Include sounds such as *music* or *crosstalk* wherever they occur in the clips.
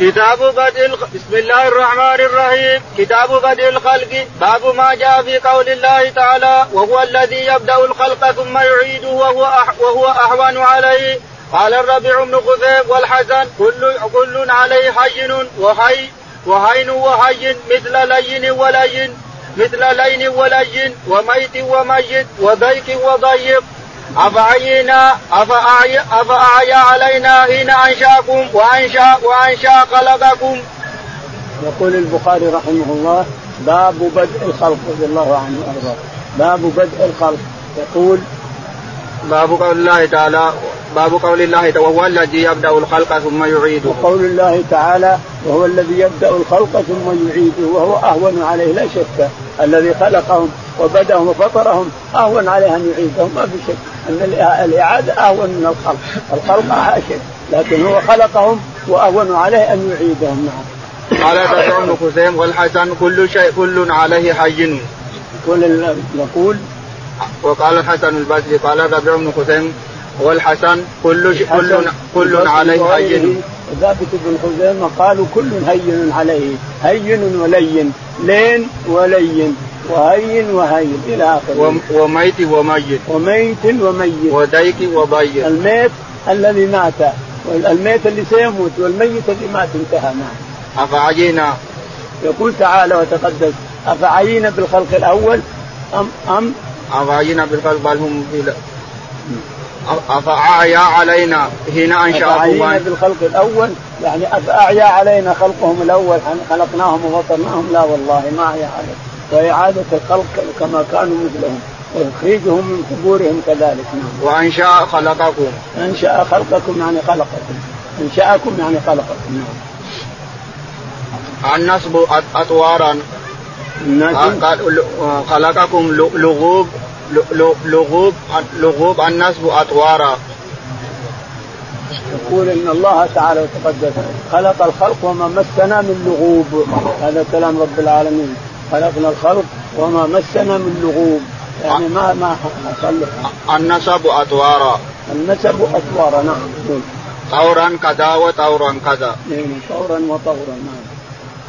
كتاب بدء. بسم الله الرحمن الرحيم. كتاب بدء الخلق. باب ما جاء في قول الله تعالى وهو الذي يبدأ الخلق ثم يعيده وهو أح... وهو اهون عليه. قال الربيع بن خثيب والحسن كل كل عليه حين وحي وهين وهين مثل لين ولين مثل لين ولين وميت وميت وضيق وضيق. أفعينا أفأعيا علينا حين أنشأكم وأنشا وأنشأ خلقكم. يقول البخاري رحمه الله باب بدء الخلق رضي الله عنه وأرضاه. باب بدء الخلق. يقول باب قول الله تعالى باب قول الله تعالى وهو الذي يبدأ الخلق ثم يعيده. وقول الله تعالى وهو الذي يبدأ الخلق ثم يعيده. وهو أهون عليه لا شك. الذي خلقهم وبدأهم وفطرهم أهون عليه أن يعيدهم ما في شك. ان الإعادة أهون من الخلق، الخلق حاشا لكن هو خلقهم وأهون عليه أن يعيدهم نعم. قال تدعو ابن خزيم والحسن كل شيء كل عليه حي. يقول يقول وقال الحسن البصري قال ربيع بن خزيم والحسن كل شيء كل كل عليه هين ثابت بن خزيمة قالوا كل هين عليه هين ولين لين ولين وهين وهين إلى آخره. وميت وميت. وميت وميت. وديك وضيق الميت الذي مات. والميت اللي سيموت والميت اللي مات انتهى نعم أفعينا يقول تعالى وتقدس. أفعينا بالخلق الأول أم أم؟ أفعينا بالخلق بل هم في أفأعيا علينا. هنا أنشأكم أفأعينا بالخلق الأول. يعني أفأعيا علينا خلقهم الأول. خلقناهم وفطرناهم. لا والله ما أعيا علينا وإعادة الخلق كما كانوا مثلهم وإخراجهم من قبورهم كذلك. نعم. وأنشأ خلقكم. أنشأ خلقكم يعني خلقكم. أنشأكم يعني خلقكم. نعم. النصب أطوارا. خلقكم لغوب لغوب لغوب النصب أطوارا. يقول إن الله تعالى وتقدس خلق الخلق وما مسنا من لغوب. هذا كلام رب العالمين. خلقنا الخلق وما مسنا من لغوب. يعني ما ما النسب أطوارا. النسب أطوارا نعم. طورا كذا وطورا كذا. نعم طورا وطورا نعم.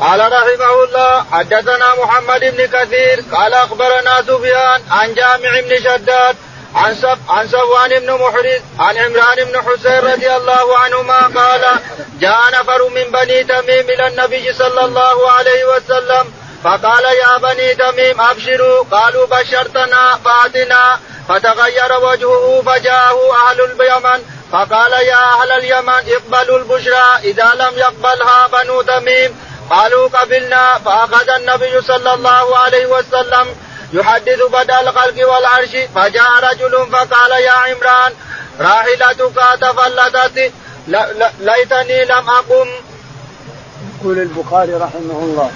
قال رحمه الله حدثنا محمد بن كثير قال أخبرنا سفيان عن جامع بن شداد عن سب عن سوان بن محرز عن عمران بن حسين رضي الله عنهما قال جاء نفر من بني تميم إلى النبي صلى الله عليه وسلم فقال يا بني تميم أبشروا. قالوا بشرتنا فاتنا فتغير وجهه فجاءه أهل اليمن. فقال يا أهل اليمن اقبلوا البشرى. إذا لم يقبلها بنو تميم قالوا قبلنا. فأخذ النبي صلى الله عليه وسلم يحدث بدا الخلق والعرش. فجاء رجل فقال يا عمران راحلتك تفلتت. ليتني لم أقم. يقول البخاري رحمه الله.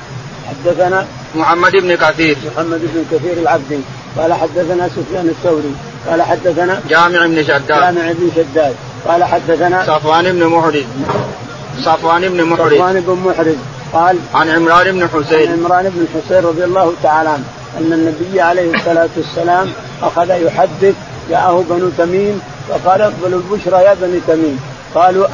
حدثنا محمد بن كثير. محمد بن كثير العبدي قال حدثنا سفيان الثوري. قال حدثنا جامع بن شداد. جامع بن شداد. قال حدثنا صفوان بن محرز. صفوان بن محرز. صفوان بن محرز. قال عن عمران بن حسين. عن عمران بن حسين رضي الله تعالى عنه أن النبي عليه الصلاة والسلام أخذ يحدث جاءه بنو تميم فقال اقبلوا البشرى يا بني تميم. قالوا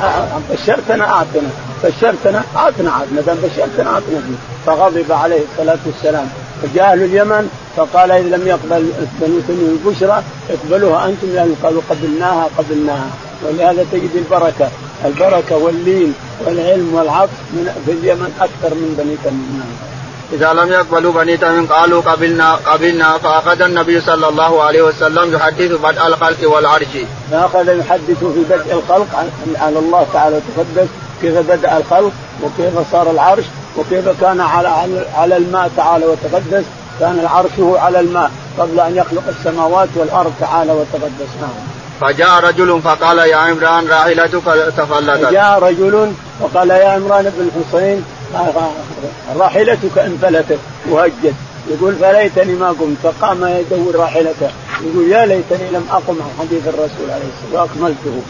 بشرتنا أعطنا. بشرتنا اعطنا ما دام بشرتنا اعطنا فيه فغضب عليه الصلاة والسلام. فجاء أهل اليمن فقال اذا لم يقبل بنو تميم البشرى اقبلوها أنتم لأن قالوا قبلناها قبلناها. ولهذا تجد البركة البركة واللين والعلم والعطف من في اليمن أكثر من بني تميم. إذا لم يقبلوا بني تميم قالوا قبلنا قبلنا. فأخذ النبي صلى الله عليه وسلم يحدث بدء الخلق والعرش. فأخذ يحدث في بدء الخلق على الله تعالى وتقدس. كيف بدأ الخلق وكيف صار العرش وكيف كان على على الماء تعالى وتقدس. كان العرشه على الماء قبل أن يخلق السماوات والأرض تعالى وتقدس. نعم. فجاء رجل فقال يا عمران راحلتك تفلتت. فجاء رجل وقال يا عمران بن حسين راحلتك انفلتت. وهجت. يقول فليتني ما قمت. فقام يدور راحلته. يقول يا ليتني لم أقم عن حديث الرسول عليه الصلاة والسلام وأكملته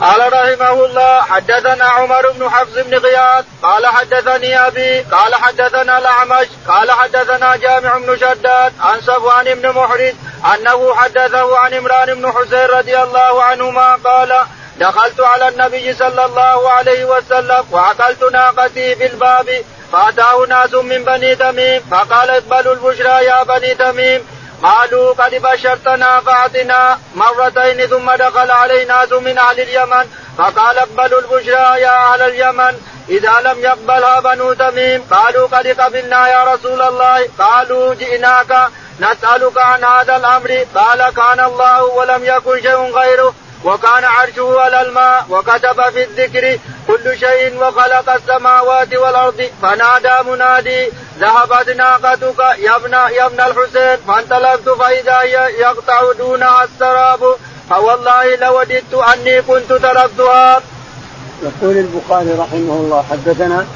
قال رحمه الله حدثنا عمر بن حفص بن غياث قال حدثني أبي قال حدثنا الأعمش قال حدثنا جامع بن شداد عن صفوان بن محرز أنه حدثه عن عمران بن حسين رضي الله عنهما قال دخلت على النبي صلى الله عليه وسلم وعقلت ناقتي في الباب فأتاه ناس من بني تميم فقال اقبلوا البشرى يا بني تميم قالوا قد بشرتنا فأعطنا مرتين ثم دخل علينا ناس من أهل اليمن فقال اقبلوا البشرى يا أهل اليمن. إذا لم يقبلها بنو تميم قالوا قد قبلنا يا رسول الله. قالوا جئناك نسألك عن هذا الأمر. قال كان الله ولم يكن شيء غيره. وكان عرشه على الماء وكتب في الذكر كل شيء وخلق السماوات والأرض فنادى منادي ذهبت ناقتك يا ابن يا ابن الحسين فانطلقت فإذا يقطع دونها السراب فوالله لوددت أني كنت تركتها. يقول البخاري رحمه الله حدثنا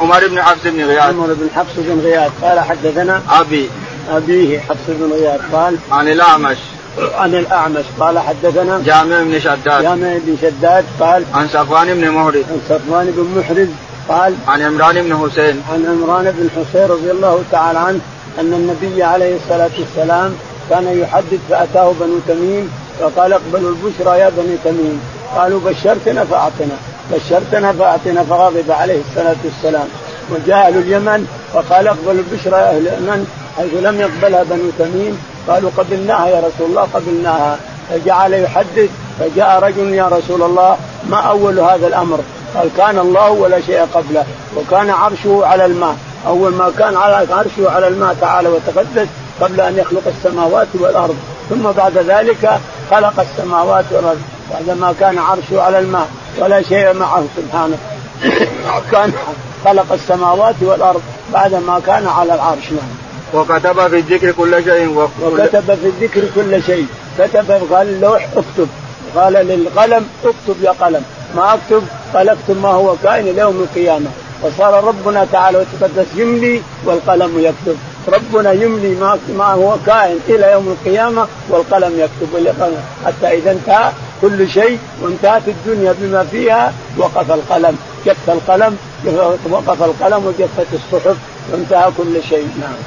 عمر بن حفص بن غياث. عمر بن حفص بن غياث قال حدثنا أبي. أبيه حفص بن غياث قال عن الأعمش. عن الأعمش. قال حدثنا جامع بن شداد. جامع بن شداد قال عن صفوان بن محرز عن صفوان بن محرز قال عن عمران بن حسين. عن عمران بن حسين رضي الله تعالى عنه أن النبي عليه الصلاة والسلام كان يحدث فأتاه بنو تميم فقال اقبلوا البشرى يا بني تميم. قالوا بشرتنا فأعطنا. بشرتنا فأعطنا فغضب عليه الصلاة والسلام. وجاء أهل اليمن فقال اقبلوا البشرى يا أهل اليمن حيث لم يقبلها بنو تميم. قالوا قبلناها يا رسول الله قبلناها. فجعل يحدث فجاء رجل يا رسول الله ما أول هذا الأمر؟ قال كان الله ولا شيء قبله وكان عرشه على الماء. أول ما كان على عرشه على الماء تعالى وتقدس قبل أن يخلق السماوات والأرض. ثم بعد ذلك خلق السماوات والأرض. بعدما كان عرشه على الماء ولا شيء معه سبحانه. *coughs* كان خلق السماوات والأرض بعدما كان على العرش. نعم وكتب في الذكر كل شيء وكتب في الذكر كل شيء. كتب قال اللوح اكتب. قال للقلم اكتب يا قلم. ما اكتب قال اكتب ما هو كائن إلى يوم القيامة. وصار ربنا تعالى وتقدس يملي والقلم يكتب. ربنا يملي ما ما هو كائن إلى يوم القيامة والقلم يكتب. حتى إذا انتهى كل شيء وانتهت الدنيا بما فيها وقف القلم. جف القلم وقف القلم وجفت الصحف وانتهى كل شيء. نعم.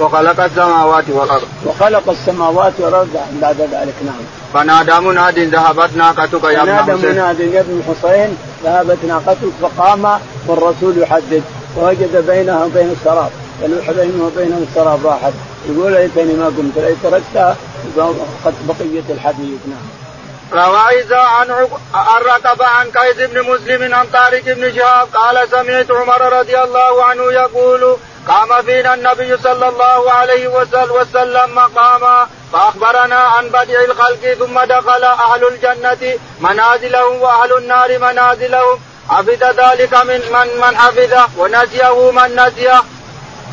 وخلق السماوات والأرض. وخلق السماوات والأرض بعد ذلك نعم. فنادى مناد ذهبت ناقتك يا ابن حسين. فنادى مناد يا ابن حسين ذهبت ناقتك فقام والرسول يحدد. ووجد بينها وبين السراب فلوح بينه وبينه السراب واحد. يقول ليتني ما قمت لئن تركتها بقيه الحديث نعم. روى عن الركب عن قيس بن مسلم عن طارق بن شهاب قال سمعت عمر رضي الله عنه يقول قام فينا النبي صلى الله عليه وسلم مقاما فأخبرنا عن بدء الخلق ثم دخل أهل الجنة منازلهم وأهل النار منازلهم. حفظ ذلك من من من حفظه ونسيه من نسيه.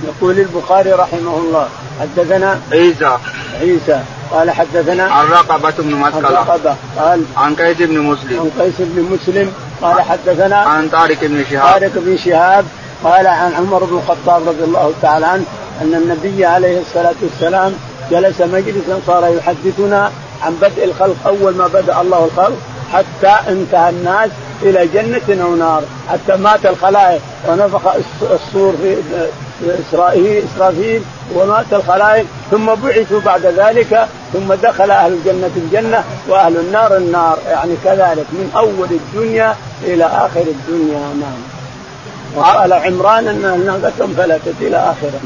يقول البخاري رحمه الله حدثنا عيسى. عيسى قال حدثنا عن رقبة بن مسكلة. رقبة قال عن قيس بن مسلم. عن قيس بن مسلم قال حدثنا عن طارق بن شهاب. طارق بن شهاب قال عن عمر بن الخطاب رضي الله تعالى عنه أن النبي عليه الصلاة والسلام جلس مجلسا صار يحدثنا عن بدء الخلق أول ما بدأ الله الخلق حتى انتهى الناس إلى جنة أو نار حتى مات الخلائق. ونفخ الصور في إسرائيل إسرافيل ومات الخلائق. ثم بعثوا بعد ذلك ثم دخل أهل الجنة الجنة وأهل النار النار. يعني كذلك من أول الدنيا إلى آخر الدنيا. نعم. وقال عمران إن ناقتهم فلتت إلى اخره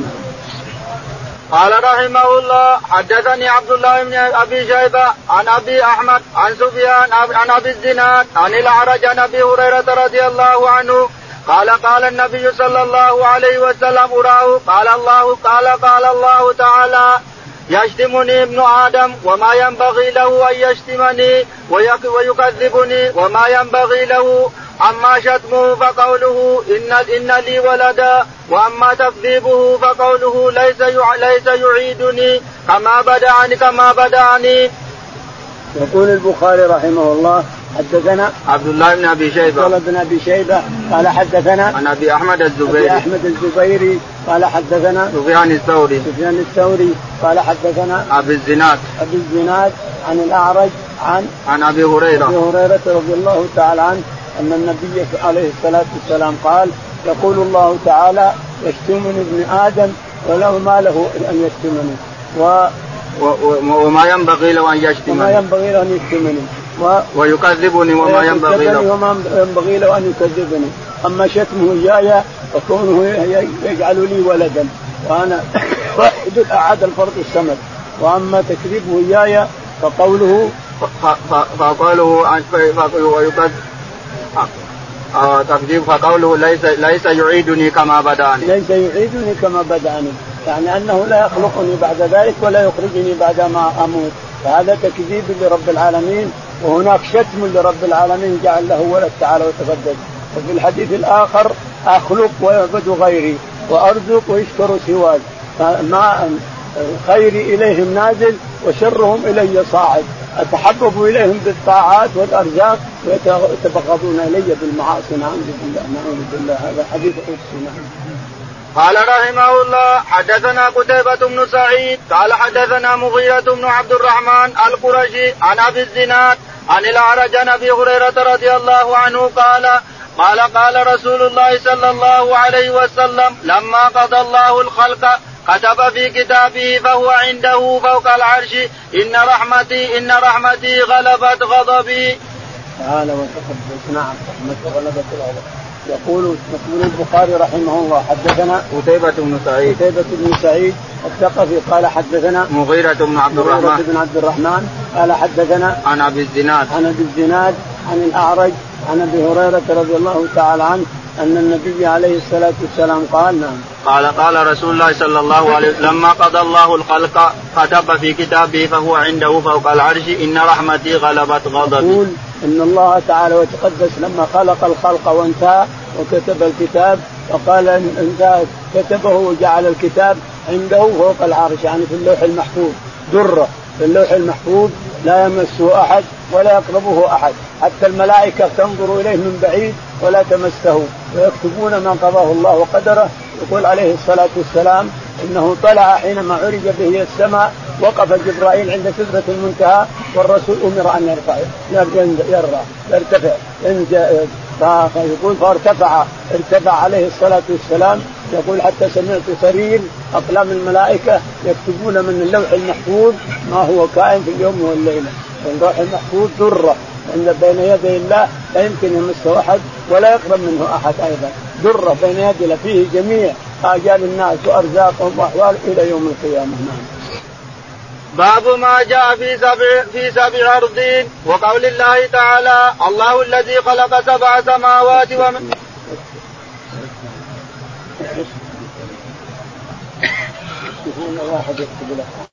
قال رحمه الله حدثني عبد الله بن أبي شيبة عن أبي أحمد عن سفيان عن أبي الزناد عن الأعرج عن أبي هريرة رضي الله عنه قال قال النبي صلى الله عليه وسلم أراه قال الله قال قال الله تعالى يشتمني ابن آدم وما ينبغي له أن يشتمني ويكذبني وما ينبغي له أما شتمه فقوله ان إن لي ولدا وأما تكذيبه فقوله ليس ليس يعيدني كما بدعني كما بدعني. يقول البخاري رحمه الله حدثنا عبد الله بن أبي شيبة. عبد الله بن أبي شيبة قال حدثنا عن أبي أحمد الزبيري. أبي أحمد الزبيري قال حدثنا سفيان الثوري. سفيان الثوري قال حدثنا أبي الزناد. أبي الزناد عن الأعرج عن عن أبي هريرة. أبي هريرة رضي الله تعالى عنه أن النبي عليه الصلاة والسلام قال يقول الله تعالى يشتمني ابن آدم وله ما له أن يشتمني. و وما ينبغي له أن يشتمني. وما ينبغي له أن يشتمني. و... ويكذبني وما ينبغي له. وما ينبغي له أن يكذبني. أما شتمه إياي فكونه يجعل لي ولدا. وأنا واحد الاحد الفرد الصمد. وأما تكذيبه إياي فقوله فقوله ويكذب آه تكذيب فقوله ليس ليس يعيدني كما بدأني. ليس يعيدني كما بدأني. يعني أنه لا يخلقني بعد ذلك ولا يخرجني بعد ما أموت. فهذا تكذيب لرب العالمين وهناك شتم لرب العالمين جعل له ولد تعالى وتقدس وفي الحديث الآخر أخلق ويعبد غيري وأرزق ويشكر سواي. فما خيري إليهم نازل وشرهم إلي صاعد. اتحبب إليهم بالطاعات والأرزاق ويتبغضون إلي بالمعاصي. نعوذ بالله نعوذ بالله. هذا حديث قدسي. نعم. قال رحمه الله حدثنا قتيبة بن سعيد قال حدثنا مغيرة بن عبد الرحمن القرشي عن أبي الزناد عن الأعرج عن أبي هريرة رضي الله عنه قال قال قال رسول الله صلى الله عليه وسلم لما قضى الله الخلق كتب في كتابه فهو عنده فوق العرش إن رحمتي إن رحمتي غلبت غضبي. تعالى وتقدس نعم رحمتي غلبت الغضب. يقول يقول البخاري رحمه الله حدثنا قتيبة بن سعيد قتيبة بن سعيد الثقفي قال حدثنا مغيرة بن عبد الرحمن مغيرة بن عبد الرحمن قال حدثنا عن أبي الزناد عن أبي الزناد عن الأعرج عن أبي هريرة رضي الله تعالى عنه أن النبي عليه الصلاة والسلام قال نعم. قال قال رسول الله صلى الله عليه وسلم لما قضى الله الخلق كتب في كتابه فهو عنده فوق العرش إن رحمتي غلبت غضبي. يقول إن الله تعالى وتقدس لما خلق الخلق وانتهى وكتب الكتاب وقال انتهى كتبه وجعل الكتاب عنده فوق العرش يعني في اللوح المحفوظ درة. في اللوح المحفوظ لا يمسه أحد ولا يقربه أحد حتى الملائكة تنظر إليه من بعيد ولا تمسه. ويكتبون ما قضاه الله وقدره. يقول عليه الصلاة والسلام إنه طلع حينما عرج به السماء وقف جبرائيل عند سدرة المنتهى والرسول أمر أن يرفع يرفع يرتفع. فيقول فارتفع. ارتفع عليه الصلاة والسلام. يقول حتى سمعت سرير أقلام الملائكة يكتبون من اللوح المحفوظ ما هو كائن في اليوم والليلة. اللوح المحفوظ ذره عند بين يدي الله لا يمكن يمسه أحد ولا يقرب منه أحد أيضا. ذره بين يدي فيه جميع آجال الناس وأرزاقهم وأحوال إلى يوم القيامة. نعم. باب ما جاء في سبع في سبع أرضين. وقول الله تعالى الله الذي خلق سبع سماوات ومن واحد يكتب له